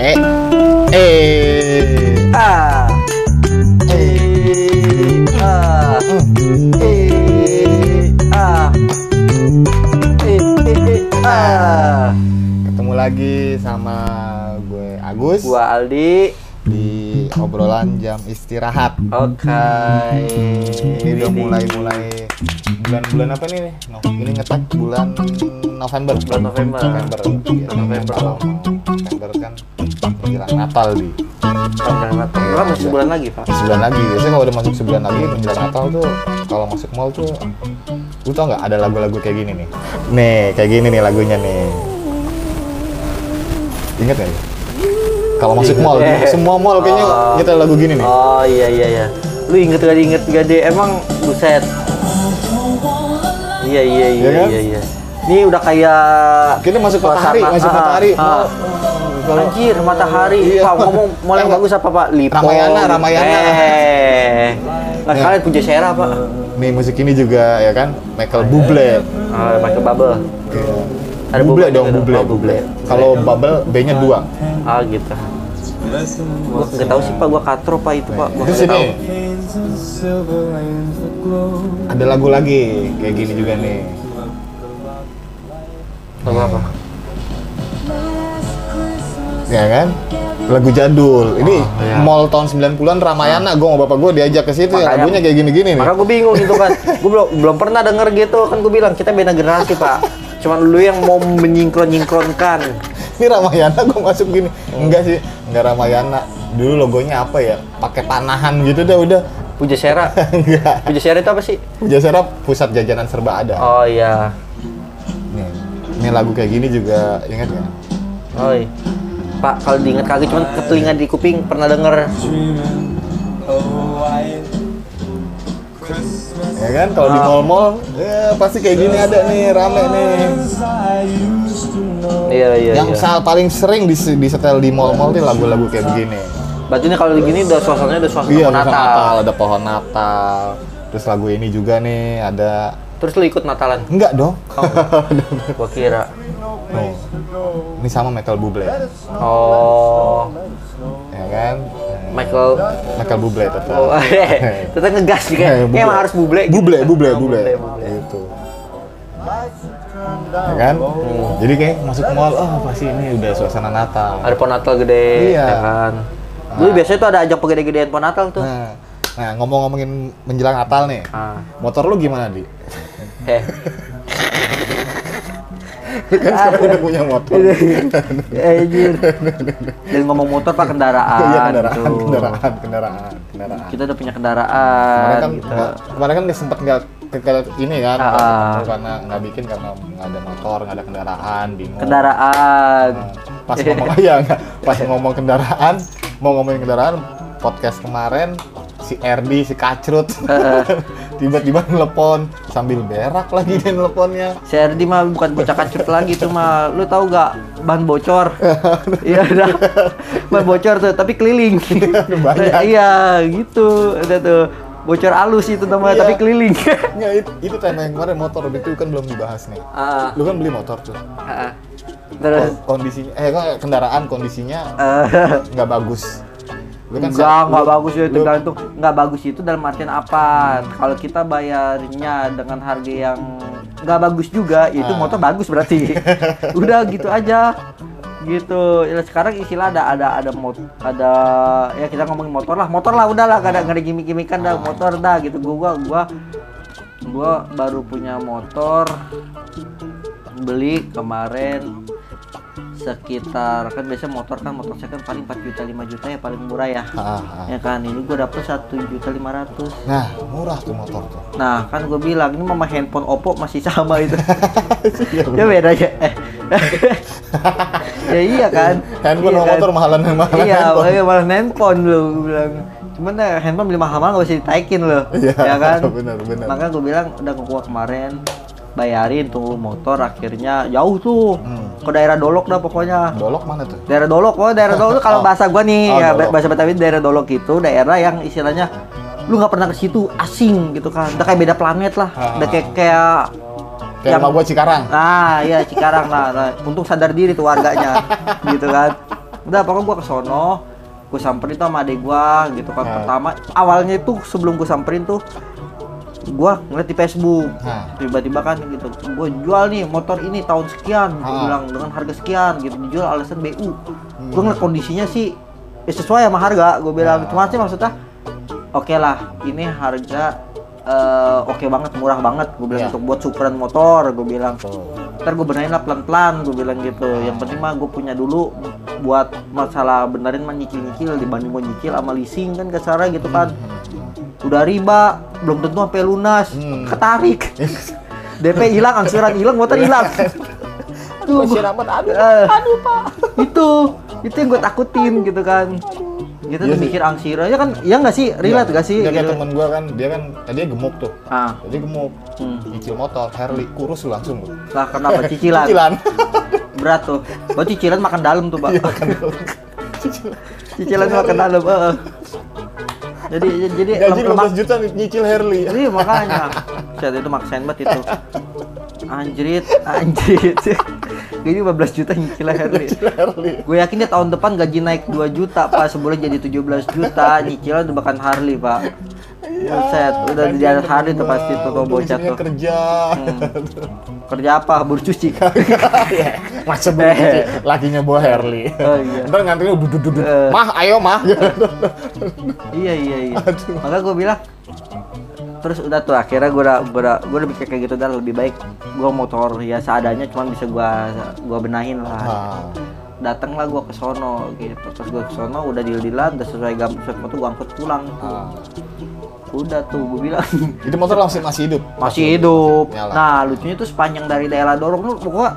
Eh, eh, Ah. Eh. Ah. Eh. Ah. Eh. Ah. ketemu lagi sama gue Agus Gua Aldi. di obrolan jam istirahat. Oke. Ini udah mulai-mulai bulan-bulan apa nih? nih? No, ini ngetek bulan November. Bulan November. November. Iya, November. Kalau November kan menjelang Natal di Sampai Natal. Kan masih sebulan lagi, Pak. sebulan lagi. Biasanya kalau udah masuk sebulan lagi menjelang Natal tuh kalau masuk mall tuh lu tau nggak ada lagu-lagu kayak gini nih? Nih, kayak gini nih lagunya nih. Ingat nggak? ya? Kalau masuk mall, Eh. semua mall kayaknya Oh. kita lagu gini nih. Oh iya iya iya. Lu inget gak inget gak deh? Emang buset. Iya iya iya Iya kan? iya iya. Ini udah kayak Kita masuk matahari, masuk ah, matahari. ah. Mall, kalau- Anjir, matahari. Iya. Pak ngomong mall yang Eh, bagus apa, Pak? Lipo. Ramayana, Ramayana. Eh. Nggak Ya. kalian puja Sera, Pak. Nih musik ini juga ya kan Michael Bublé. Ah, Michael Bubble. Ada Bublé Bublé dong, Bublé. Oh, Bublé. Kalau Bubble B-nya dua. Ah, gitu. Gua nggak tahu sih, Pak. Gua katro, Pak, itu, Pak. Gua nggak tahu. ada lagu lagi kayak gini juga nih. Lagu apa? Ya kan? Lagu jadul. Ini Oh, iya. mall tahun 90-an Ramayana. Gue sama bapak gue diajak ke situ ya. Makanya- Lagunya kayak gini-gini nih. Maka gue bingung gitu kan. gue belum belum pernah denger gitu kan gue bilang kita beda generasi pak. Cuman lu yang mau menyingkron nyingkronkan. Ini Ramayana gue masuk gini. Oh. Enggak sih, enggak Ramayana. Dulu logonya apa ya? Pakai panahan gitu dah udah. Puja Sera. Enggak. Puja Sera itu apa sih? Jasara pusat jajanan serba ada. Oh iya. Nih, ini lagu kayak gini juga ingat? Oh iya. Pak kalau diinget kagak cuman ke telinga di kuping pernah denger. Ya kan kalau di Ah. mall-mall ya pasti kayak gini ada nih rame nih. Iya iya Yang iya. paling sering di disetel di mall-mall nih lagu-lagu kayak begini. Berarti ini kalau gini udah suasananya udah suasana Iya, Natal. Natal. ada pohon Natal. Terus lagu ini juga nih ada Terus lu ikut Natalan? enggak dong? Oh, gua kira. Nih. Ini sama Michael Bublé. Oh, Ya kan? Michael. Michael Bublé tetap. Oh, tetap ngegas sih Eh, kan. Bublé. Emang harus buble. gitu. Bublé, bublé, Oh, bublé. bublé. Gitu. Ya kan? Jadi kayak masuk mall, oh pasti ini udah suasana Natal. Ada pohon Natal gede, Iya. ya kan. Dulu biasanya tuh ada ajak pegede-gedean pohon Natal tuh. Nah, nah ngomong-ngomongin menjelang Natal nih. Ah. Motor lu gimana, Di? Eh. Kan sekarang udah punya motor. Eh, anjir. Dan ngomong motor pak kendaraan. Iya, kendaraan, gitu. kendaraan, kendaraan, kendaraan. Kita udah punya Kemarin kendaraan kan, gitu. kemarin kan dia sempat nggak ke, ini kan, Ah, ah. karena nggak bikin karena nggak ada motor, nggak ada kendaraan, bingung. Kendaraan. Nah, pas ngomong iya nggak pas ngomong kendaraan mau ngomongin kendaraan podcast kemarin si Erdi si Kacrut tiba-tiba nelpon sambil berak lagi dia nelponnya Si Erdi mah bukan bocah kacut lagi tuh mah. Lu tahu gak ban bocor? Iya dah. Ban bocor tuh, tapi keliling. Banyak. Iya, gitu. Ada tuh bocor halus itu namanya, Iya. tapi keliling. nggak itu, itu tema yang kemarin motor itu kan belum dibahas nih Ah, lu kan beli motor tuh ah, ah. Terus Kon- kondisinya eh kendaraan kondisinya nggak bagus lu kan enggak, sa- enggak lu- bagus ya tergantung. Enggak bagus itu dalam artian apa? Kalau kita bayarnya dengan harga yang enggak bagus juga, itu Ah. motor bagus berarti. Udah gitu aja. Gitu. Ya, sekarang istilah ada ada ada mot ada ya kita ngomongin motor lah. Motor lah udahlah enggak ada enggak ada gimmick-gimmickan dah motor dah gitu. Gua gua gua baru punya motor beli kemarin sekitar kan biasa motor kan motor saya kan paling 4 juta 5 juta ya paling murah ya. Ah, ah. ya kan ini gue dapet satu juta lima ratus. Nah murah tuh motor tuh. Nah kan gue bilang ini mama handphone Oppo masih sama itu. Iya, ya beda aja. Eh. ya iya kan. Handphone iya sama motor mahalan mahalan iya handphone. makanya malah handphone lu gue bilang. Cuman ya handphone beli mahal-mahal gak bisa ditaikin loh Iya, ya kan. benar, benar. makanya gue bilang udah ke gua kemarin bayarin tuh motor akhirnya jauh tuh. Hmm. Ke daerah Dolok dah pokoknya Dolok mana tuh? daerah Dolok oh daerah Dolok kalau Oh. bahasa gua nih Oh, ya Dolok. bahasa Betawi daerah Dolok itu daerah yang istilahnya lu nggak pernah ke situ asing gitu kan udah kayak beda planet lah Ah. udah kayak kayak Kayak Yang- gua Cikarang. ah iya Cikarang lah nah, untung sadar diri tuh warganya gitu kan udah pokoknya gua ke sono gue samperin tuh sama adek gua gitu kan Nah. pertama awalnya itu sebelum gue samperin tuh gua ngeliat di Facebook Nah. tiba-tiba kan gitu gue jual nih motor ini tahun sekian gue Ah. bilang dengan harga sekian gitu dijual alasan BU Hmm. gue ngeliat kondisinya sih ya sesuai sama harga gue bilang Ya. cuma sih maksudnya oke lah ini harga eh, oke banget murah banget gue bilang Ya. untuk buat syukuran motor gue bilang Tuh. ntar gue benerin lah pelan-pelan gue bilang gitu yang penting mah gue punya dulu buat masalah benerin mah nyicil-nyicil dibanding gue nyicil sama leasing kan kasarnya gitu kan udah riba belum tentu sampai lunas Hmm. ketarik DP hilang angsuran hilang motor hilang aduh aduh, aduh pak. itu itu yang gue takutin gitu kan gitu Iya tuh sih. mikir angsuran ya kan ya nggak sih relate Iya, gak sih Dia kayak gitu. temen gua kan, dia kan tadinya gemuk tuh. ah Jadi gemuk, hmm. nyicil motor, Harley, kurus langsung. lah kenapa cicilan Cicilan. berat tuh oh cicilan makan dalam tuh pak Iya kan. cicilan makan dalam eh. Jadi jadi Gaji lem- lemak 15 juta nyicil Harley. Iya makanya. Saat itu maksain banget itu. Anjrit, anjrit. Gaji 15 juta nyicil Harley. Gue yakin dia tahun depan gaji naik 2 juta, Pak. Sebulan jadi 17 juta, nyicil udah bahkan Harley, Pak. Buset, udah di atas Harley tuh pasti tuh tuh Udah bocah tuh. kerja. Kerja apa? Buru cuci. Iya, Masa begitu lakinya bawa Harley. Oh, iya. Ntar ngantrinya duduk duduk. Eh. Mah, ayo mah. iya, iya, iya. Maka gue bilang terus udah tuh akhirnya gue udah gue udah gue mikir kayak gitu dan lebih baik gue motor ya seadanya cuman bisa gue gua benahin lah Ah, datanglah gua ke sono gitu terus gua ke sono udah deal dealan udah sesuai gam sesuai foto gua angkut pulang ah. Udah tuh gua bilang. Itu motor masih masih hidup. masih hidup. Nyala. nah lucunya tuh sepanjang dari daerah Dorong tuh pokoknya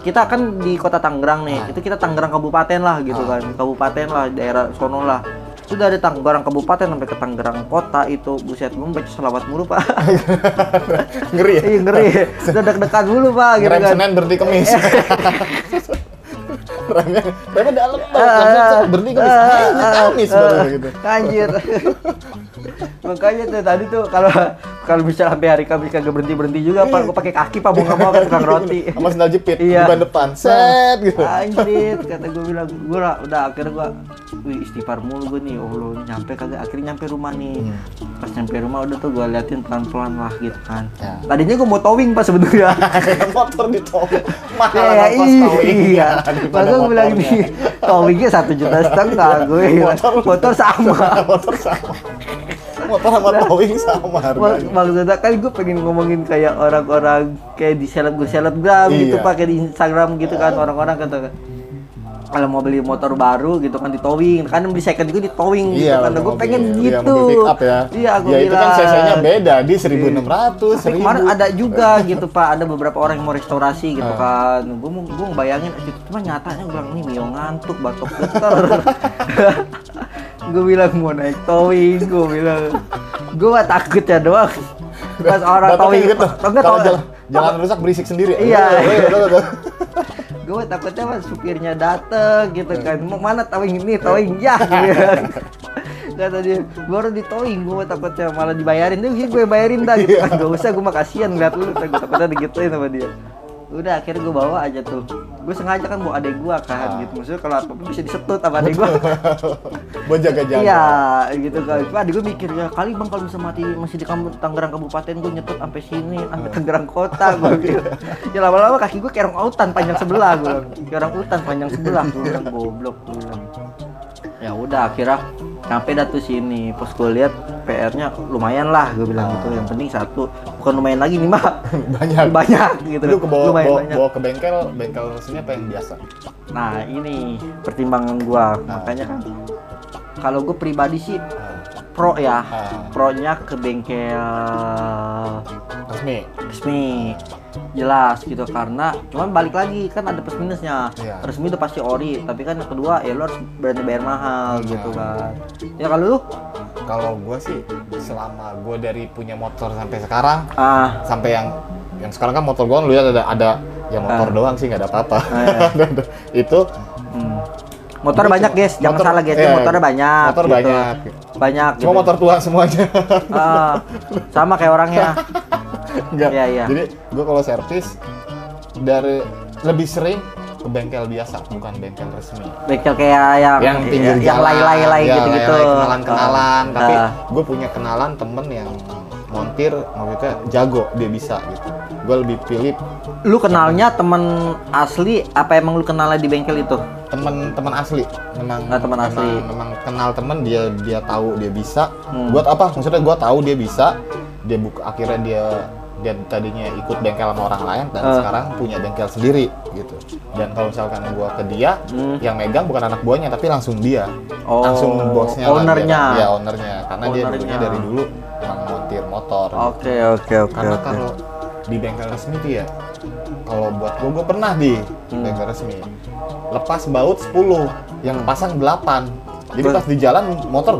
kita kan di kota Tangerang nih. Itu kita Tangerang kabupaten lah gitu kan. Kabupaten lah daerah sono lah. Sudah dari Tangerang kabupaten sampai ke Tangerang kota itu. Buset gua baca selawat mulu pak. Ngeri ya? iya ngeri. Udah deg-degan mulu pak gitu Ngerem kan. Senin berhenti Kemis. Remnya, remnya dalam Ah, banget. Berhenti ah, Ayo, ah, Kamis ah, baru gitu. Anjir. Makanya tuh tadi tuh kalau kalau bisa sampai hari Kamis kagak berhenti berhenti juga, pak. Gue pakai kaki pak mau nggak mau kan tukang roti. Sama sendal jepit Iya. di ban depan. Set gitu. Anjir, kata gue bilang, gue udah, akhirnya gue, wih istighfar mulu gue nih, oh lo nyampe kagak, akhirnya nyampe rumah nih. Pas nyampe rumah udah tuh gue liatin pelan-pelan lah gitu kan. Ya. Tadinya gue mau towing pas sebenarnya. motor di towing. Mahal Ya, iya. daripada Maka gue bilang nih, towingnya satu juta setengah gue. Motor- Motor sama. motor sama. Motor sama towing sama harganya. maksudnya kan gue pengen ngomongin kayak orang-orang kayak di seleb selebgram gitu Iya. pakai di Instagram gitu kan orang-orang kata kalau mau beli motor baru gitu kan di towing kan beli second juga di towing gitu Iya, kan mobil- gue pengen iya, gitu pick up ya. iya gue ya bilang itu kan cc-nya beda di 1600, tapi 1000. kemarin ada juga gitu pak ada beberapa orang yang mau restorasi gitu Ah. kan gue mau gue bayangin itu cuma nyatanya gue bilang ini mio ngantuk batuk getar gue bilang mau naik towing gue bilang. Gue takut ya doang. Pas orang towing gitu. tau nggak Kalau tau- jalan, jalan rusak berisik sendiri. Iya. Iya. gue takutnya mas supirnya dateng gitu kan. Mau mana towing ini? Towing ya. Kata dia baru di towing. Gue takutnya malah dibayarin. Deh gue bayarin dah gitu. Kan gak usah gue mah kasihan ngeliat lu. Gue takutnya digituin sama dia. Udah akhirnya gue bawa aja tuh gue sengaja kan bawa adek gue kan gitu. Maksudnya kalau apa bisa disetut sama adek gue Buat jaga-jaga. iya gitu kan. Cuma adek gue mikir ya kali bang kalau bisa mati masih di Tangerang Kabupaten gue nyetut sampai sini sampai Tangerang Kota gue bilang ya lama-lama kaki gue kayak orang autan panjang sebelah gue orang hutan panjang sebelah. Gue bilang goblok gue bilang. Ya udah akhirnya sampai dah tuh sini pas gue lihat PR-nya lumayan lah gue bilang gitu yang penting satu bukan lumayan lagi nih mah Banyak. banyak gitu Lu ke bawa, lumayan bawa, banyak bawa ke bengkel, bengkel resminya apa yang biasa? nah ini pertimbangan gua Nah. makanya kan kalau gue pribadi sih pro ya Ah. pro-nya ke bengkel Resmi. resmi jelas gitu karena cuman balik lagi kan ada plus minusnya Iya. resmi udah pasti ori tapi kan yang kedua ya lo harus berani bayar mahal Iya. gitu kan ya kalau lu Kalau gua sih selama gua dari punya motor sampai sekarang ah sampai yang yang sekarang kan motor gua kan lu lihat ada ada ya motor Ah. doang sih nggak ada apa-apa. Ah, itu hmm. motor banyak guys jangan motor- salah guys iya, motornya banyak motor gitu. banyak. banyak Cuma gitu. motor tua semuanya. Ah, sama kayak orangnya Enggak. Iya, iya. Jadi gua kalau servis dari lebih sering ke bengkel biasa, bukan bengkel resmi. Bengkel kayak yang Yang pinggir yang jalan, lay-lay-lay ya, gitu-gitu. lay-lay, kenalan-kenalan. Ah. Tapi Ah. gue punya kenalan temen yang montir, maksudnya jago, dia bisa gitu. Gue lebih pilih lu kenalnya temen asli apa emang lu kenalnya di bengkel itu? teman-teman asli memang Nah, teman asli. memang kenal temen dia dia tahu dia bisa Hmm. buat apa maksudnya gua tahu dia bisa dia buka akhirnya dia dia tadinya ikut bengkel sama orang lain dan Eh. sekarang punya bengkel sendiri gitu dan kalau misalkan gua ke dia Hmm. yang megang bukan anak buahnya tapi langsung dia Oh, langsung bosnya lah, ownernya. dia, ya ownernya karena dia Ownernya. dulunya dari dulu emang montir motor Oke oke oke karena oke. kalau di bengkel resmi tuh ya kalau buat gua gua pernah di Hmm. bengkel resmi lepas baut 10 yang pasang 8 jadi pas di jalan motor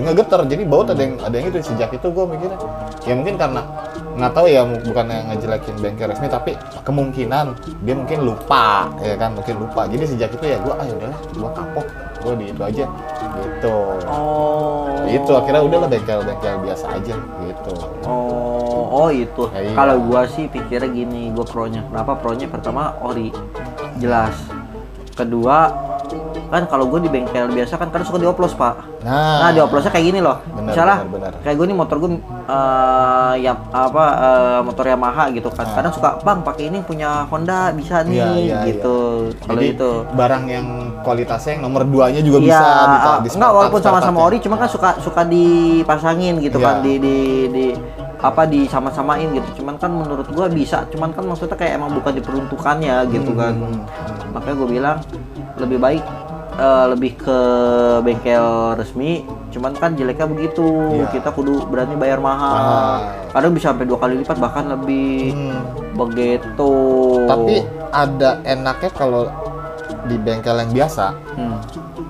ngegeter jadi baut ada yang ada yang itu sejak itu gua mikirnya ya mungkin karena nggak tahu ya bukan yang ngejelekin bengkel resmi tapi kemungkinan dia mungkin lupa ya kan mungkin lupa jadi sejak itu ya gua ah udahlah gua kapok gua di itu aja gitu Oh. itu akhirnya udahlah bengkel-bengkel biasa aja gitu Oh, oh itu. Ya, iya. Kalau gua sih pikirnya gini, gua pronya. Kenapa pronya? Pertama ori, jelas. Kedua, kan kalau gua di bengkel biasa kan kadang suka dioplos pak. nah, Nah dioplosnya kayak gini loh. Benar, Misalnya benar, benar. kayak gue nih motor gue eh, ya apa eh, motor Yamaha gitu kan. Ah. Kadang suka bang pakai ini punya Honda bisa nih Iya, iya, gitu. Kalau Jadi itu. barang yang kualitasnya yang nomor duanya juga Iya, bisa ah, dita- di enggak walaupun sama-sama ori, cuma kan suka suka dipasangin gitu Iya. kan di di di apa di sama-samain gitu. Cuman kan menurut gua bisa, cuman kan maksudnya kayak emang bukan diperuntukannya gitu kan. Hmm. Makanya gue bilang lebih baik eh, lebih ke bengkel resmi, cuman kan jeleknya begitu. Iya. Kita kudu berani bayar mahal. Mahal. Kadang bisa sampai dua kali lipat bahkan lebih Hmm. begitu. Tapi ada enaknya kalau di bengkel yang biasa, Hmm.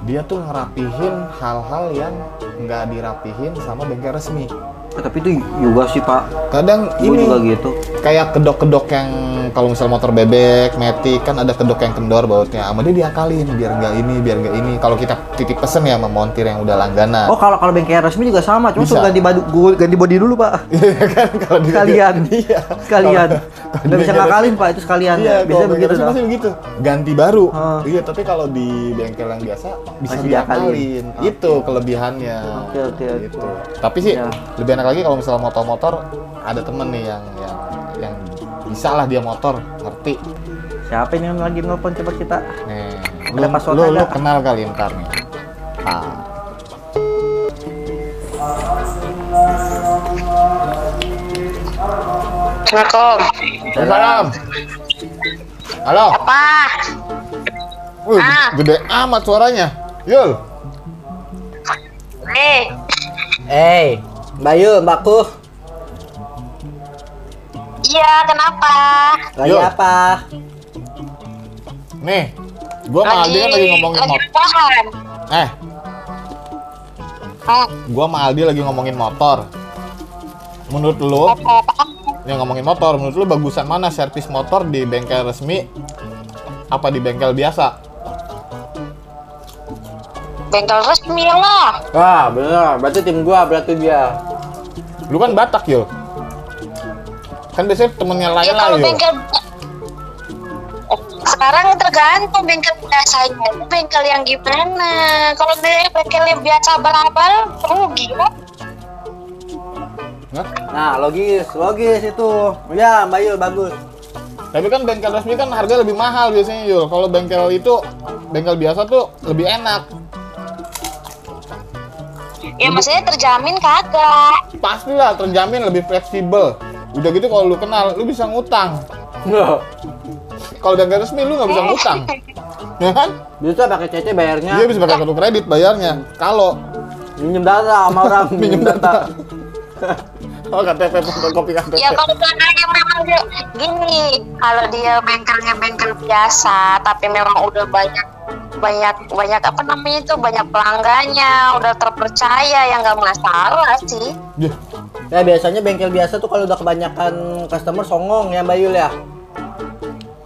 dia tuh ngerapihin hal-hal yang nggak dirapihin sama bengkel resmi. Eh, tapi itu juga sih pak, Kadang gue ini juga gitu. kayak kedok-kedok yang kalau misal motor bebek, metik kan ada kedok yang kendor bautnya. Sama dia diakalin biar nggak ini, biar nggak ini. Kalau kita titip pesen ya sama montir yang udah langganan. Oh kalau kalau bengkel resmi juga sama, cuma Bisa. suruh ganti badu, gua ganti body dulu pak. Iya kan kalau di Sekalian, Iya. sekalian. Nggak bisa ngakalin pak, itu sekalian. Iya, Biasanya kalau begitu dong. pasti begitu. Ganti baru. Ah. Iya, tapi kalau di bengkel yang biasa bisa Masih diakalin. diakalin. Itu kelebihannya. Oke, oke. Gitu. Tapi sih Ya. lebih enak lagi kalau misalnya motor-motor ada temen nih yang yang yang bisa lah dia motor, ngerti. Siapa ini yang lagi nelpon coba kita? Nih, Ada lu, password lu, lu kenal kali ntar nih. Ah. Assalamualaikum. Salam. Halo. Apa? Wih, Ah. gede amat suaranya. Yul. Nih, Eh, Mbak Yu, Mbakku, iya kenapa? lagi Yuk. apa? Nih, gua sama Aldi kan lagi ngomongin lagi motor. Eh, Hmm, gua sama Aldi lagi ngomongin motor. Menurut lu, yang ngomongin motor, menurut lu bagusan mana servis motor di bengkel resmi apa di bengkel biasa? Bengkel resmi lah. Wah, bener. Berarti tim gua, berarti dia. Lu kan Batak, Yul. Kan biasanya temennya Ya lain kalau Yul. bengkel sekarang tergantung bengkel biasanya itu bengkel yang gimana kalau dia bengkel yang biasa abal-abal rugi kok Hah? Nah, logis, logis itu. Ya, Mbak Yu, bagus. Tapi kan bengkel resmi kan harga lebih mahal biasanya, Yul. Kalau bengkel itu, bengkel biasa tuh lebih enak. Ya maksudnya terjamin kagak Pastilah terjamin lebih fleksibel. Udah gitu kalau lu kenal, lu bisa ngutang. Kalau bengkel resmi lu nggak bisa ngutang. Ya kan? Bisa pakai CC bayarnya. Dia bisa pakai kartu kredit bayarnya. Kalau Minjem data sama orang. minjem data. Oh KTP fotokopi KTP. Ya kalau belakangnya memang dia gini, kalau dia bengkelnya bengkel biasa, tapi memang udah banyak banyak banyak apa namanya itu banyak pelanggannya, udah terpercaya ya nggak masalah sih. Ya biasanya bengkel biasa tuh kalau udah kebanyakan customer songong ya Mbak Yul ya.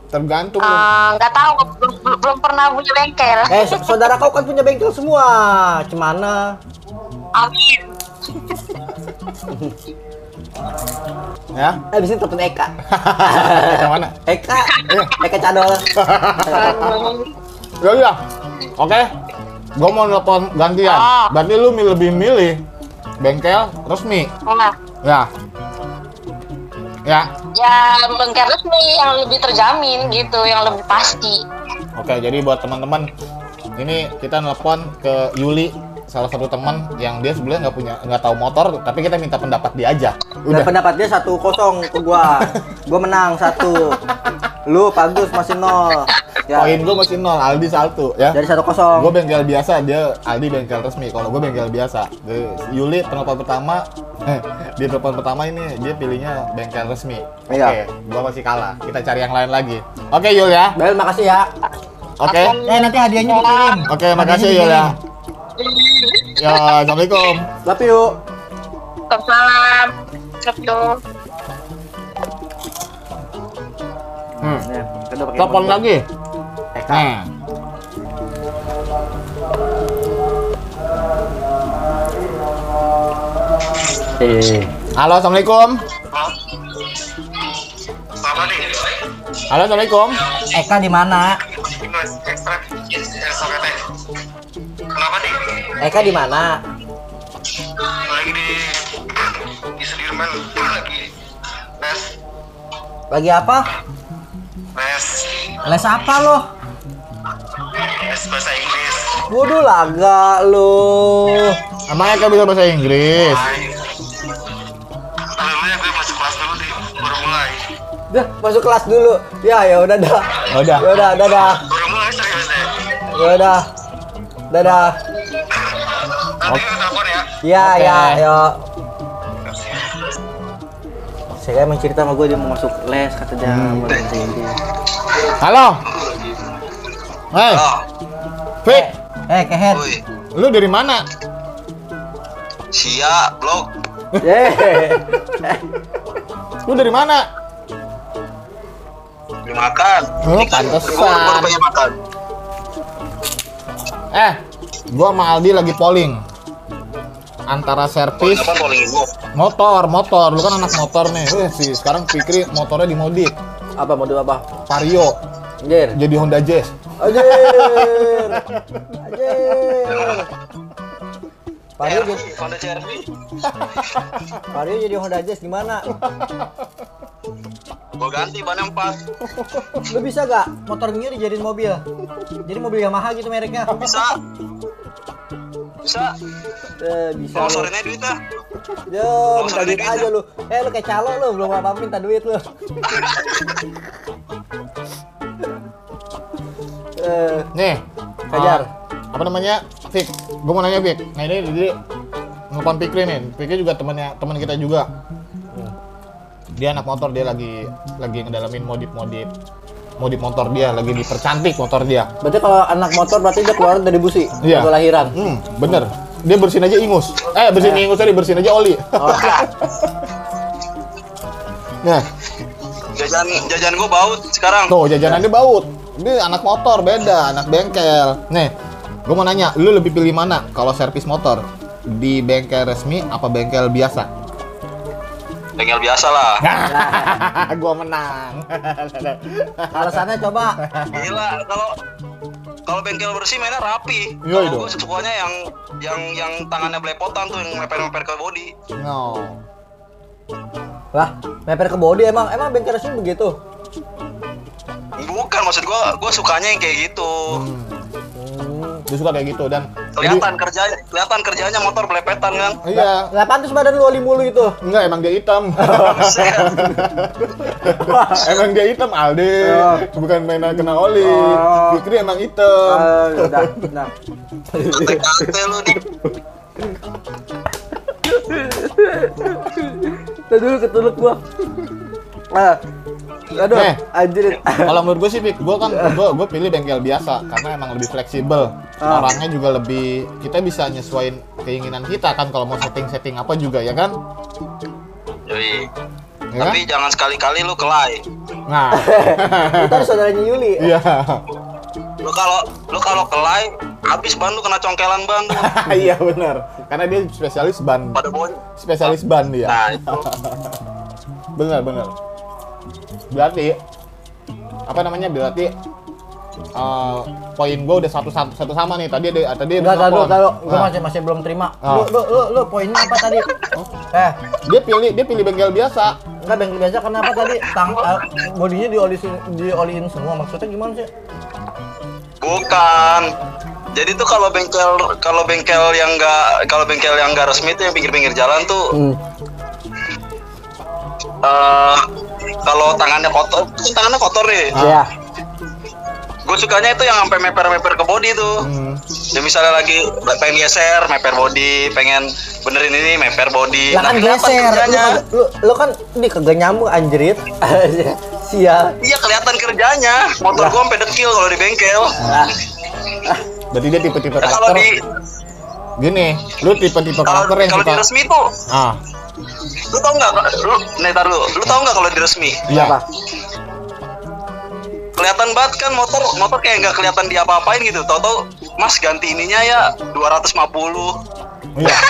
tergantung. Eh, Nggak tahu, belum, belum- belum pernah punya bengkel. Eh sa- saudara kau kan punya bengkel semua. Cemana? Amin. Ya, Habis ini telepon Eka. yang mana? Eka, Eka Cadol. Ya iya. Oke. Gua mau nelpon gantian. Ah. Berarti lu lebih milih bengkel resmi. Nah, Ya. Ya. ya bengkel resmi yang lebih terjamin gitu, yang lebih pasti. Oke, jadi buat teman-teman ini kita nelpon ke Yuli salah satu teman yang dia sebenarnya nggak punya nggak tahu motor tapi kita minta pendapat dia aja Dan udah pendapatnya satu kosong ke gua. Gua menang satu. Lu Bagus masih nol. Ya. poin gue masih nol Aldi satu ya Dari satu kosong. gue bengkel biasa dia Aldi bengkel resmi kalau gue bengkel biasa Yuli telepon pertama di telepon pertama ini dia pilihnya bengkel resmi oke Iya. gue masih kalah kita cari yang lain lagi oke Yul ya Bel makasih ya. oke Eh nanti hadiahnya dikirim. oke makasih Yul ya ya assalamualaikum Love you. Waalaikumsalam. Sabtu. hmm. Ya, kedua pakai telepon lagi Eka. nah Eh. halo assalamualaikum halo assalamualaikum Eka di mana? Ekstra Eka di mana? Lagi di di Sudirman lagi les Lagi apa? les Les apa lo? les bahasa Inggris. Waduh laga lo. emangnya kau bisa bahasa Inggris. Sebelumnya gue masuk kelas dulu nih, baru mulai. Dah masuk kelas dulu. Ya ya udah dah. Oh, udah. Ya udah dadah. Baru mulai serius deh. Ya udah. Dadah. Nanti gue telepon ya. Ya Oke. ya ya. Saya emang cerita sama gue dia mau masuk les kata dia Inggris. halo Hei, Oh, Fik, Eh kehet. woi. lu dari mana? Sia, blog. Yeay. Lu dari mana? Dimakan. Oh, pantesan. Gue baru pengen makan. Eh, gua sama Aldi lagi polling antara servis motor, motor. Lu kan anak motor nih. Eh, sih sekarang Fikri motornya dimodif. Apa mode apa? Vario Anjir. jadi Honda Jazz. Anjir. Anjir. Vario jadi Honda CRV. Vario jadi Honda Jazz gimana? Gue ganti ban 4. Lu bisa gak motor Mio dijadiin mobil? Jadi mobil Yamaha gitu mereknya. Bisa. Bisa. Eh, bisa lu. sorenya duit ah. Yo, minta sorenya duit duit aja ah. lu. Eh, lu kayak calo lu, belum apa-apa minta duit lu. eh, Nih, Fajar. ah, apa namanya? Fik, gua mau nanya Fik. Nah ini jadi nelfon Fikri nih. Fikri juga temannya teman kita juga. Dia anak motor, dia lagi lagi ngedalamin modif-modif modif motor dia, lagi dipercantik motor dia. berarti kalau anak motor berarti dia keluar dari busi Iya. waktu lahiran. Hmm, bener. Dia bersihin aja ingus. Eh, bersihin ingus tadi, bersihin aja oli. Oh, Nah, Jajan jajan gue baut sekarang. tuh jajanannya baut. Ini anak motor beda, anak bengkel. Nih, gue mau nanya, lu lebih pilih mana kalau servis motor? Di bengkel resmi apa bengkel biasa? Bengkel biasa lah. gua menang. alasannya coba. Gila, kalau kalau bengkel bersih mainnya rapi. Iya, Kalau itu. gue sukanya yang yang yang tangannya belepotan tuh yang meper-meper ke body. no. Lah, meper ke body emang emang bengkel resmi begitu. Bukan maksud gue, gue sukanya yang kayak gitu. Hmm, dia suka kayak gitu dan Kelihatan kerjanya, kelihatan kerjanya motor belepetan kan. jadi- iya, Lah pantas badan lu oli mulu itu. enggak emang dia hitam. emang dia hitam Aldi, Oh. bukan mainan kena oli. Oh. Fikri emang hitam. Eh, udah, nah. Kate lu nih. Tuh dulu ketuluk gua. Ah. Aduh, Nih. anjir. Kalau menurut gue sih, Fik, gue kan gue gue pilih bengkel biasa karena emang lebih fleksibel. Ah. Orangnya juga lebih kita bisa nyesuaiin keinginan kita kan kalau mau setting-setting apa juga ya kan? Yoi. Ya kan? Tapi jangan sekali-kali lu kelai. Nah, Kita harus saudaranya Yuli. iya. Lu kalau lu kalau kelai habis ban lu kena congkelan ban iya benar. Karena dia spesialis ban. Pada bawah. Spesialis ban dia. Nah, itu. Benar, benar. Berarti apa namanya? Berarti eh, poin gua udah satu satu, satu sama nih. Tadi ada tadi Enggak, tahu, tahu. Gua Nah, masih masih belum terima. Ah. Lu, lu, lu, lu poinnya apa tadi? Eh, dia pilih dia pilih bengkel biasa. enggak bengkel biasa kenapa tadi? Tang, eh, bodinya dioli dioliin semua. Maksudnya gimana sih? Bukan. Jadi tuh kalau bengkel kalau bengkel yang enggak kalau bengkel yang enggak resmi tuh yang pinggir-pinggir jalan tuh Hmm. eh kalau tangannya kotor, tangannya kotor nih. Iya. Gue sukanya itu yang sampai meper-meper ke body tuh. Hmm. Ya misalnya lagi pengen geser, meper body, pengen benerin ini, meper body. Lah kan kelihatan geser. Lu, kerjanya. kan- lu, lu kan di kagak nyambung anjrit. Sial. Iya kelihatan kerjanya. Motor gua sampai dekil kalau di bengkel. Ah, Berarti dia tipe-tipe Nah, kalau karakter. di Gini, lu tipe-tipe karakter yang kalau di resmi tuh, Ah, lu tau nggak? Lu, nih tar lu, lu tau nggak kalau di resmi? iya. apa? Kelihatan banget kan motor motor kayak nggak kelihatan diapa-apain gitu. Tahu-tahu Mas ganti ininya ya 250. Iya.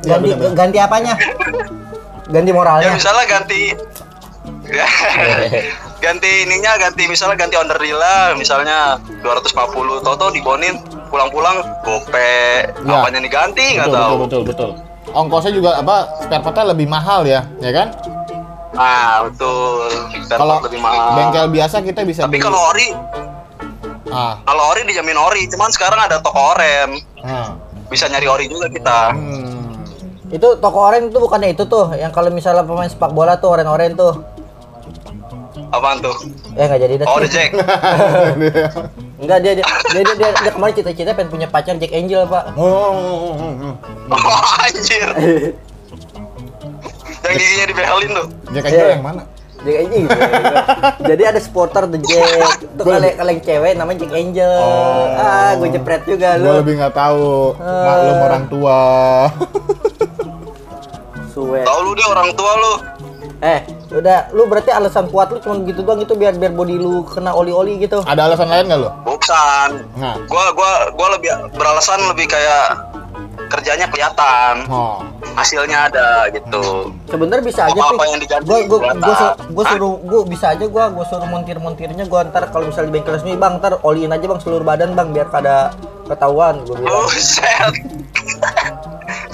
Iya Ganti, ganti apanya? Ganti Ya moralnya. misalnya ganti ganti ininya ganti misalnya ganti underdilla misalnya 250 Toto dibonin pulang-pulang gope Ya. apanya diganti nggak Betul, tahu betul, betul, betul. Ongkosnya juga apa? Spare partnya lebih mahal ya, ya kan? ah betul Kalau lebih mahal bengkel biasa kita bisa tapi beli. kalau ori ah, kalau ori dijamin ori cuman sekarang ada toko orem ah. bisa nyari ori juga kita Hmm. Itu toko oren itu bukannya itu tuh yang kalau misalnya pemain sepak bola tuh oren-oren tuh. Apaan tuh Eh nggak jadi dah. oh the jack Enggak dia dia dia, dia, dia, dia kemarin cita-cita pengen punya pacar Jack Angel, Pak. Oh, oh, oh, oh, oh. oh anjir yang giginya dibelin tuh Jack Angel Iya. yang mana? Jack Angel gitu. Jadi ada supporter The Jack. Tuh kalau kalau yang cewek namanya Jack Angel. Oh. Ah, gue jepret juga Gue lu. lebih nggak tahu. Ah. Maklum orang tua. Suwe. tau lu dia orang tua lu Eh, udah lu berarti alasan kuat lu cuma gitu doang itu biar biar body lu kena oli-oli gitu. Ada alasan lain nggak lo? bukan Nah. gua gua gua lebih beralasan lebih kayak kerjanya kelihatan Oh. hasilnya ada gitu Sebenernya bisa aja Pik. yang Gua gua gua, su- gua Hah? suruh gua bisa aja gua gua suruh montir-montirnya gua ntar kalau misalnya di bengkel resmi Bang, ntar oliin aja Bang seluruh badan Bang biar kada ketahuan gua bilang. buset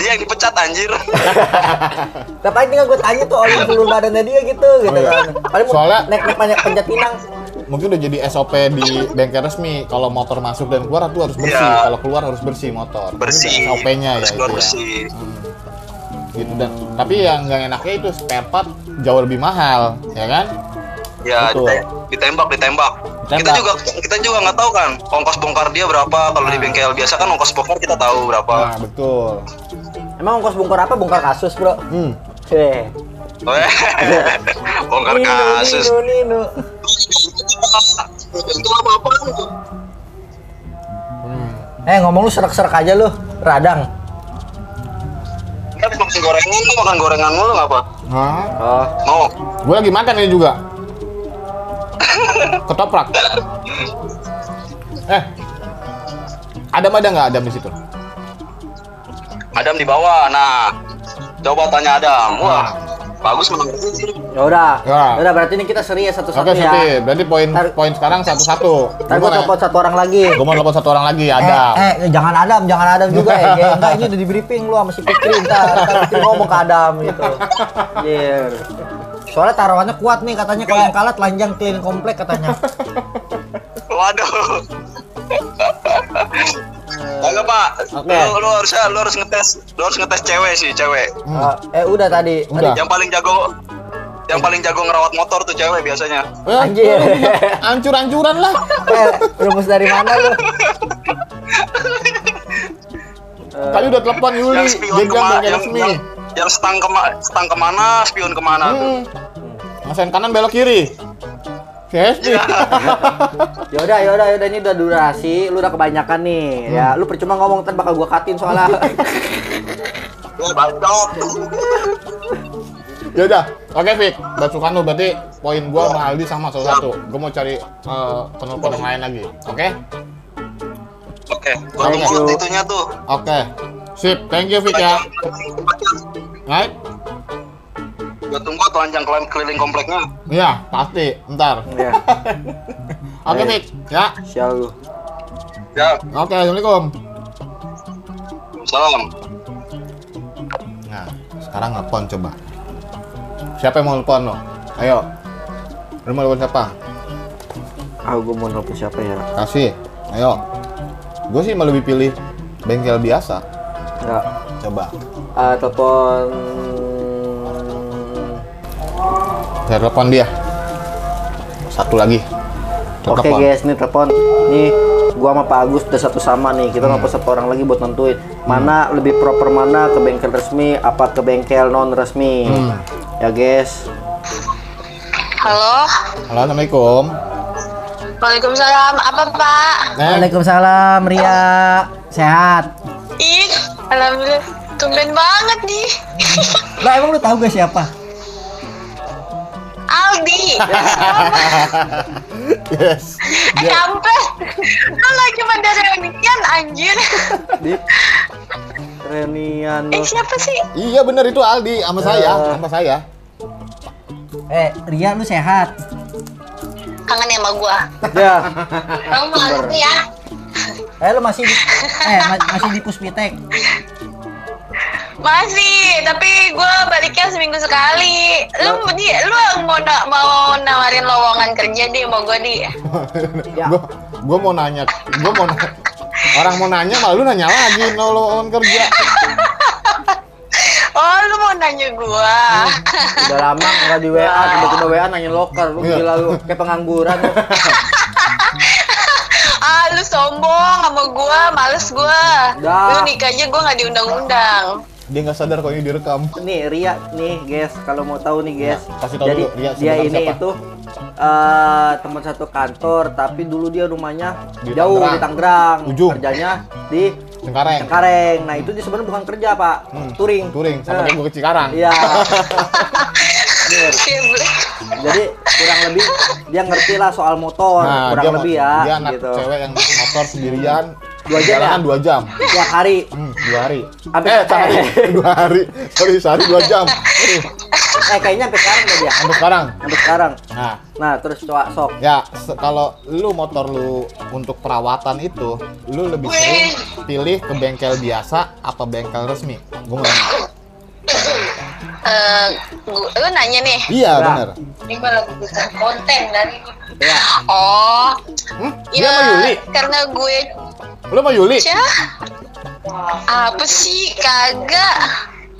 dia yang dipecat anjir Tapi paling tinggal gue tanya tuh oliin seluruh badannya dia gitu gitu Oh, iya. kan. Paling Soalnya- naik naik banyak pencet pinang. Mungkin udah jadi SOP di bengkel resmi. Kalau motor masuk dan keluar itu harus bersih. Iya. Kalau keluar harus bersih motor. bersih SOP-nya ya itu ya. bersih Gitu dan tapi yang nggak enaknya itu spare part jauh lebih mahal, ya kan? ya dite- ditembak ditembak kita juga kita juga nggak tahu kan ongkos bongkar dia berapa kalau di bengkel biasa kan ongkos bongkar kita tahu Nah, berapa betul. Emang ongkos bongkar apa? Bongkar kasus, Bro. Hmm. Heh. bongkar Nino, kasus Nino, Nino. itu apa apa Hmm. Eh ngomong lu serak-serak aja lu, radang. kan makan gorengan lu makan gorengan mulu ngapa Hah? Oh. mau Gue lagi makan ini juga. Ketoprak. Eh. Adam ada nggak Adam di situ? Adam di bawah nah coba tanya Adam wah bagus menang sih Ya udah. Ya. Ya udah berarti ini kita seri ya satu-satu Oke, ya. Siti. Berarti poin Ntar- poin sekarang satu-satu. Ntar gua telepon satu orang lagi. Gue mau telepon satu orang lagi, Adam. Eh, eh, jangan Adam, jangan Adam juga ya. Ya, Enggak, ini udah di briefing lu sama si Fikri. Ntar, ntar Fikri ngomong ke Adam gitu. Iya. Soalnya taruhannya kuat nih katanya kalau yang kalah telanjang keliling komplek katanya. waduh Kagak pak, Oke. lu, lu harus lu harus ngetes, lu harus ngetes cewek sih cewek. Eh, eh udah tadi. Udah. Yang paling jago, yang paling jago ngerawat motor tuh cewek biasanya. Eh, Anjir. Ancur-ancuran lah. Eh, rumus dari mana lu? Tadi udah telepon Yuli, Yang dia spion resmi. yang, yang stang kema, stang ke mana, spion ke mana tuh. Hmm. Masain kanan belok kiri. Sesti. Ya udah, ya udah, ya udah ini udah durasi, lu udah kebanyakan nih. Ya, lu percuma ngomong ntar bakal gua katin soalnya. Ya. Ya udah, oke Fik. Basukan lu berarti poin gua sama Aldi sama satu-satu. Gua mau cari eh, penelpon yang lain lagi. Oke? Oke, gua Thank tunggu you. itunya tuh. Oke. Sip, thank you Fik ya. Right? Gua tunggu telanjang keliling, keliling kompleknya. Iya, pasti. Ntar. Ya, Oke. Fik. Ya. sial lu. Ya, Oke, Assalamualaikum. salam. Nah, sekarang nelpon coba. Siapa yang mau nelpon lo? Ayo. Lu mau nelpon siapa? Ah, gue mau nelfon siapa ya? Kasih. Ayo. Gue sih mau lebih pilih bengkel biasa. Ya, Coba. ah, telepon. Saya telepon dia. Satu lagi. Oke guys, nih telepon. Nih, gua sama Pak Agus udah satu sama nih. Kita nelfon satu orang lagi buat nentuin mana lebih proper mana ke bengkel resmi apa ke bengkel non resmi. Hmm. Ya guys. Halo. Halo, Assalamualaikum. Waalaikumsalam. Apa Pak? Neng, Waalaikumsalam Ria. Sehat. Ih, alhamdulillah. Tumben banget nih. Lah emang lu tahu gue siapa? Aldi. yes. Dia, Sampai. Lu lagi pada reunian anjir. Di reunian Eh siapa sih? iya bener itu Aldi sama saya, Eh. sama saya. Eh, Ria lu sehat? Kangen ya sama gua. Ya. Kamu malu ya. Eh, lu masih di eh ma- masih di Puspitek. Masih, tapi gua baliknya seminggu sekali. Lu di, lu mau na- mau nawarin lowongan kerja di mau gua di. Ya. Gua, gua mau nanya, gua mau nanya, orang mau nanya malah lu nanya lagi nolongan kerja. Oh, lu mau nanya gua. Udah lama nggak di WA, tiba-tiba WA nanya loker. Lu Iya. gila lu kayak pengangguran lu. ah, lu sombong sama gua, males gua. Dah. Lu nikah aja gua nggak diundang-undang. Dia nggak sadar kalau ini direkam. Nih Ria nih guys, kalau mau tahu nih guys. Ya, kasih tahu Jadi dulu, Ria dia ini siapa? itu eh teman satu kantor, tapi dulu dia rumahnya Di jauh Tangerang. di Tangerang. Ujung. Kerjanya di Cengkareng. Cengkareng. Nah, itu dia sebenarnya bukan kerja, Pak. Hmm, Touring. Touring sama Nah, kayak gua ke Cikarang. Iya. Iya, Jadi kurang lebih dia ngerti lah soal motor, Nah, kurang dia, lebih dia ya anak gitu. cewek yang motor sendirian. Dua jam ya? dua jam. Tiap hari. Hmm, dua hari. Sampai- eh, sehari. dua hari. Sorry, sehari dua jam. Eh kayaknya sampai sekarang udah dia. sampai sekarang. Sampai sekarang. Nah, Nah, terus coba sok. ya kalau lu motor lu untuk perawatan itu, lu lebih sering pilih ke bengkel biasa apa bengkel resmi? Mau nanya. Eh, gua- lu nanya nih. Iya, Nah. bener. Ini gua lagi konten dari Ya. Oh, Hmm? ya Dia sama Yuli? karena gue Lu sama Yuli? Cah, apa sih kagak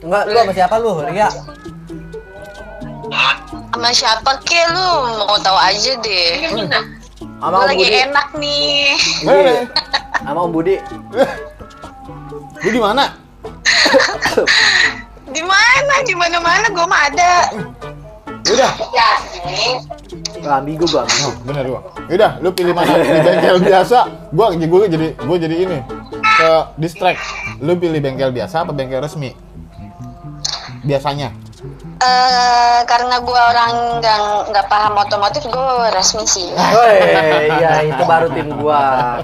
Enggak, lu sama siapa lu, Ria? sama siapa ke lu mau tahu aja deh Sama gue Om lagi Budi. enak nih Sama Om Budi. lu di mana? di mana di mana mana gue mah ada Udah. Lah, ambigu gua. Oh, bener gua. Udah, lu pilih mana? Di bengkel biasa. Gua gua jadi gua jadi ini ke distract. Lu pilih bengkel biasa apa bengkel resmi? Biasanya. Eh, karena gue orang nggak nggak paham otomotif gue resmi sih Woi, iya itu baru tim gua.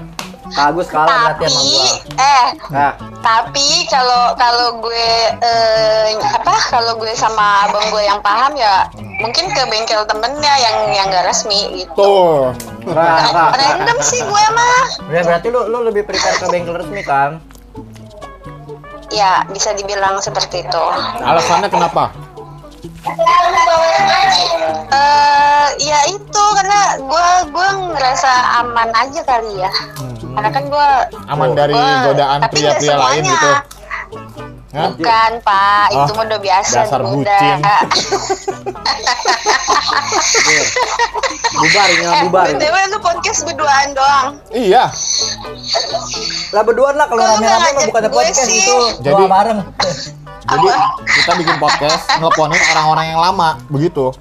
Bagus kalah berarti sama tapi gua. eh Nah, tapi kalau kalau gue eh, apa kalau gue sama abang gue yang paham ya mungkin ke bengkel temennya yang yang nggak resmi gitu Tuh. nah, nah, random sih gue mah Ya, berarti lu lu lebih prepare ke bengkel resmi kan? ya bisa dibilang seperti itu Alasannya kenapa? eh ya itu karena gue gue ngerasa aman aja kali ya karena kan gue Aman dari godaan pria-pria lain gitu. Hah? bukan pak itu Oh, mah udah biasa dasar nih, bucin. Bubar, ini eh bubar. btw lu podcast berduaan doang Iya. Lah berduaan lah kalau rame-rame mah bukan podcast sih? itu. Jadi- bareng. Jadi kita bikin podcast ngeleponin orang-orang yang lama, begitu.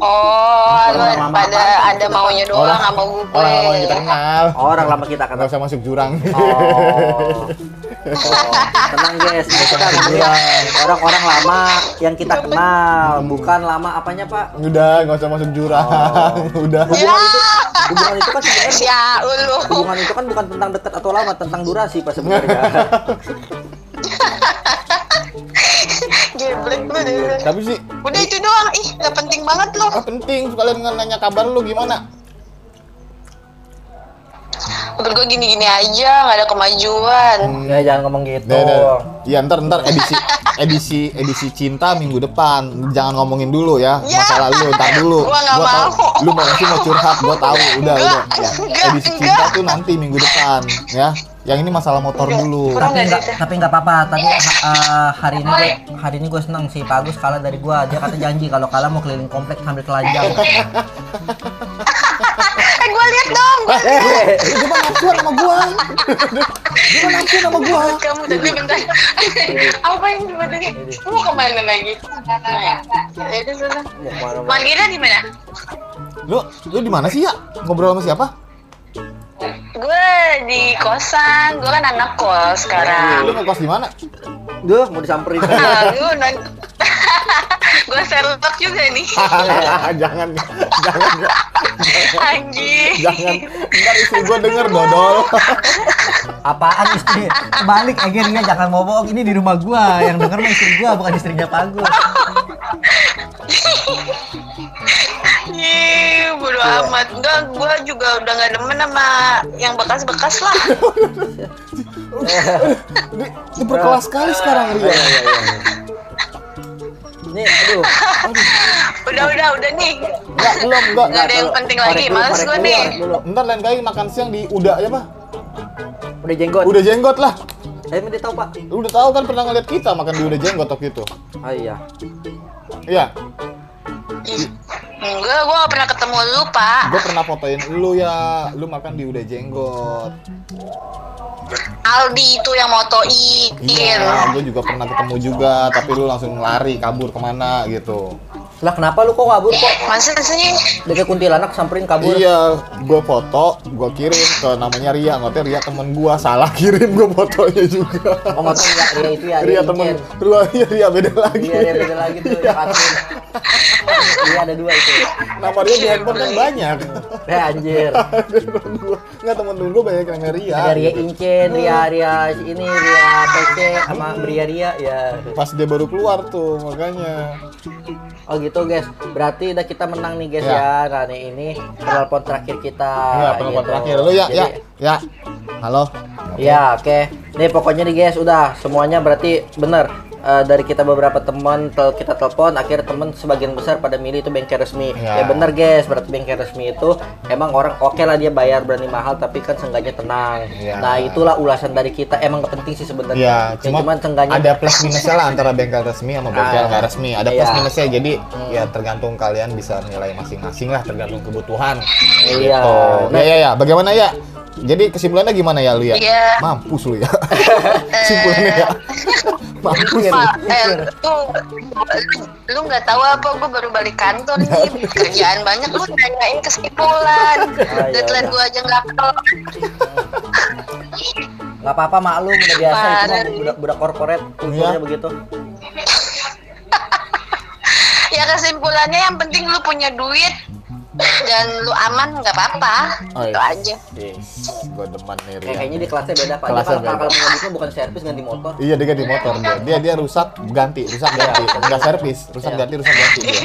Oh, Orang lama pada ada maunya doang sama gue. orang lama yang kita kenal. Orang lama kita kenal. usah masuk jurang. Oh. Oh, tenang guys, kita kan orang-orang lama yang kita kenal, bukan lama apanya Pak? Udah, nggak usah masuk jurang. Udah. Ya, Hubungan itu kan sebenarnya ya lu. hubungan itu kan bukan tentang dekat atau lama, tentang durasi Pak sebenarnya. Geblek lu deh. Tapi sih Udah itu doang. Ih, gak penting banget lu. ah, penting sekalian nanya kabar lu gimana? Menurut gue gini-gini aja, gak ada kemajuan. Ya jangan ngomong gitu. Iya ntar ntar edisi edisi edisi cinta minggu depan jangan ngomongin dulu ya Ya. masalah lu ntar dulu Gua nggak tahu. mau. lu mau sih mau curhat gua tahu udah Enggak, udah ya. edisi enggak. cinta tuh nanti minggu depan ya yang ini masalah motor dulu Kurang tapi nggak tapi enggak apa-apa tapi uh, hari ini gue hari ini gue senang sih Pak Agus kalah dari gua dia kata janji kalau kalah mau keliling komplek sambil telanjang Eh, gue liat dong. Gua eh dia mah naksir sama gua dia mah naksir sama gua liat kamu tadi bentar. Apa yang sebenarnya? Mau ke mana lagi? Ya udah. Mau? Margira di mana? lu lu di mana sih ya ngobrol sama siapa Gue di kosan. Gue kan anak kos sekarang. lu ngekos di mana Duh, mau disamperin. Ah, lu non. gue Sherlock juga nih. jangan jangan Anjing. jangan ntar istri gua denger dodol apaan istri kebalik akhirnya jangan mau bohong ini di rumah gua yang denger mah istri gua bukan istrinya Pak Agus Ih, bodo amat. Enggak, gue juga udah gak demen sama yang bekas-bekas lah. Di, di berkelas sekali sekarang Ria. Ini aduh. Udah, udah, udah nih. Enggak, belum, enggak. Gak ada yang penting lagi. Males gue nih. Ntar lain kali makan siang di Uda ya, Pak? Udah jenggot. Udah jenggot lah. Eh, dia tahu, Pak. Lu udah tahu kan pernah ngeliat kita makan di Uda jenggot waktu itu. Oh iya. Iya, Enggak, gue gak pernah ketemu lu, Pak. gue pernah fotoin lu ya, lu makan di Uda jenggot. Aldi itu yang motoin. Iya, gue juga pernah ketemu juga, tapi lu langsung lari kabur ke mana gitu. Lah kenapa lu kok kabur kok? Masa sih? Dari kuntilanak samperin kabur. Iya, gue foto, gue kirim ke namanya Ria, nggak Ria temen gue salah kirim gue fotonya juga. Oh, nggak ya, Ria itu ya. Ria temen, Incen. Ria, Ria, Ria beda lagi. Iya, Ria beda lagi tuh. Iya, ada dua itu. Nama Ria di handphone kan banyak. Eh, anjir. temen gue, nggak temen gue banyak yang namanya Ria. Ada Ria. Incen, Ria Ria ini, Ria PC sama Bria Ria ya. Pas dia baru keluar tuh, makanya. Oh gitu guys, berarti udah kita menang nih guys Ya. ya. Nah nih, ini penelpon terakhir kita. Iya, penelpon gitu. terakhir. Lu ya, ya, Jadi- ya. Halo. Ya oke. Nih pokoknya nih guys, udah semuanya berarti bener. Eh, dari kita beberapa teman tel- kita telepon akhirnya teman sebagian besar pada milih itu bengkel resmi Ya. ya bener guys berarti bengkel resmi itu emang orang oke lah dia bayar berani mahal tapi kan seenggaknya tenang Ya. nah itulah ulasan dari kita emang gak penting sih sebenarnya Ya, cuma cuman seenggaknya ada plus minusnya lah antara bengkel resmi sama bengkel Ah, nggak resmi. Ada plus iya. minusnya, jadi ya tergantung kalian bisa nilai masing-masing lah, tergantung kebutuhan. Iya. Gitu. Nah- Ya, ya, ya. Bagaimana ya? Jadi kesimpulannya gimana ya lu ya? Iya. Mampus lu ya. Kesimpulannya ya. Mampus. Pak, eh, lu, lu nggak tahu apa? Gue baru balik kantor nih. Kerjaan banyak. Lu nanyain kesimpulan. Ah, iya, Deadline udah. gue aja nggak kelar. nggak apa-apa maklum udah biasa itu mah Parah. budak budak korporat kulturnya Iya. begitu Ya kesimpulannya yang penting lu punya duit dan lu aman nggak apa-apa. Oh, Itu iya. aja. Gue demen nih Kayak Ria. kayaknya di kelasnya beda pak dia Kelasnya kalau bukan servis ganti motor Iya dia ganti motor dia. Dia dia rusak ganti, rusak ganti. Enggak servis, rusak Iya. ganti, rusak ganti dia.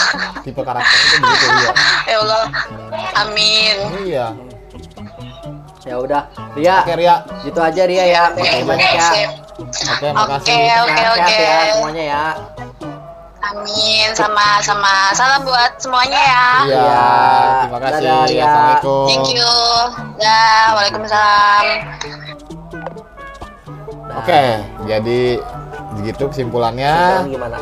Tipe karakternya itu begitu dia. Ya Allah. Amin. Iya. ya udah Ria Oke Ria. gitu aja Ria ya makasih banyak ya. Oke, Oke, makasih. oke, Sehat-sehat oke. ya semuanya ya Amin. Sama sama. Salam buat semuanya ya. Iya, terima kasih. Dadah, Ria. Assalamualaikum. Thank you. Dah, waalaikumsalam. Nah, Oke, jadi begitu kesimpulannya. sekarang gimana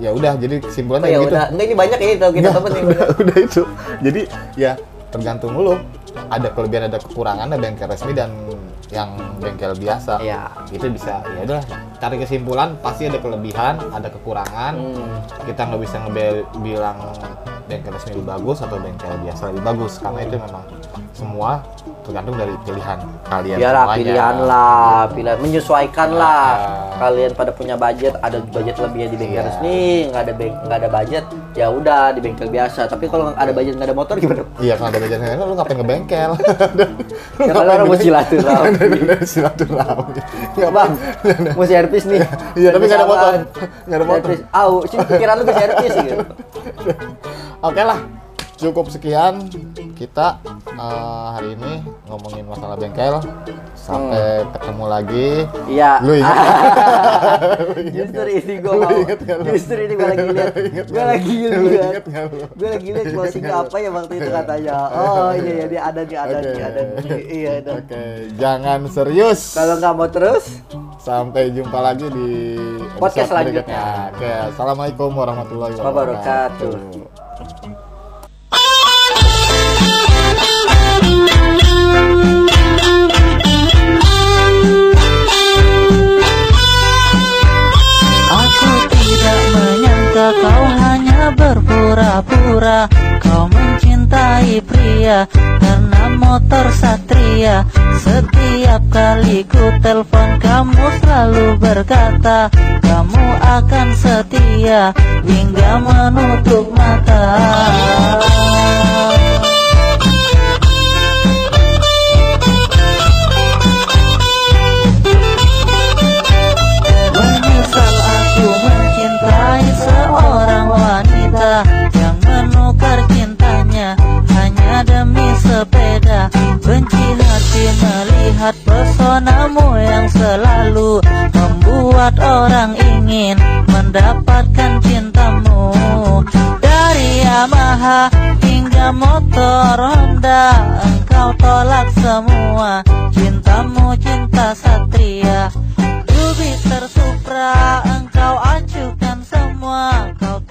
Ya udah, jadi oh, kesimpulannya ya gitu. udah enggak ini banyak ya itu kita temen nih udah, udah itu. Jadi ya tergantung lu. Ada kelebihan, ada kekurangan, ada bengkel resmi dan yang bengkel biasa. Iya. Itu bisa. Ya udah, cari kesimpulan pasti ada kelebihan, ada kekurangan. Hmm. Kita nggak bisa bilang bengkel resmi lebih bagus atau bengkel biasa lebih bagus karena itu memang semua tergantung dari pilihan kalian Biarlah semuanya. pilihan lah, pilihan menyesuaikan lah. Ah. Kalian pada punya budget, ada budget lebihnya di bengkel Iya. resmi, nggak ada nggak ada budget, ya udah di bengkel biasa. Tapi kalau nggak ada budget nggak ada motor gimana? Iya, kalau ada bengkel lu ngapain ke bengkel? Ya kalau orang mau silaturahmi. Silaturahmi. Nggak Bang, mau servis nih. Iya, tapi nggak ada motor. Nggak ada motor. Au, sih pikiran lu ke servis gitu. Oke lah, cukup sekian kita eh, hari ini ngomongin masalah bengkel. Sampai ketemu lagi. Iya. Lu ingat? Justru ini gue mau. Justru ini gue lagi lihat. Gue lagi lihat. Gue lagi lihat closing apa ya waktu itu katanya. Oh iya iya dia ada nih ada Oke. nih ada nih. Iya ada. Oke, jangan serius. Kalau nggak mau terus, Sampai jumpa lagi di Podcast selanjutnya. Oke, assalamualaikum warahmatullahi wabarakatuh. Kau hanya berpura-pura. Kau mencintai pria karena motor satria. Setiap kali ku telepon kamu selalu berkata Kamu akan setia hingga menutup mata Pesonamu yang selalu Membuat orang ingin Mendapatkan cintamu. Dari Yamaha Hingga motor Honda Engkau tolak semua. Cintamu cinta satria. Jupiter tersupra Engkau acukan semua. Kau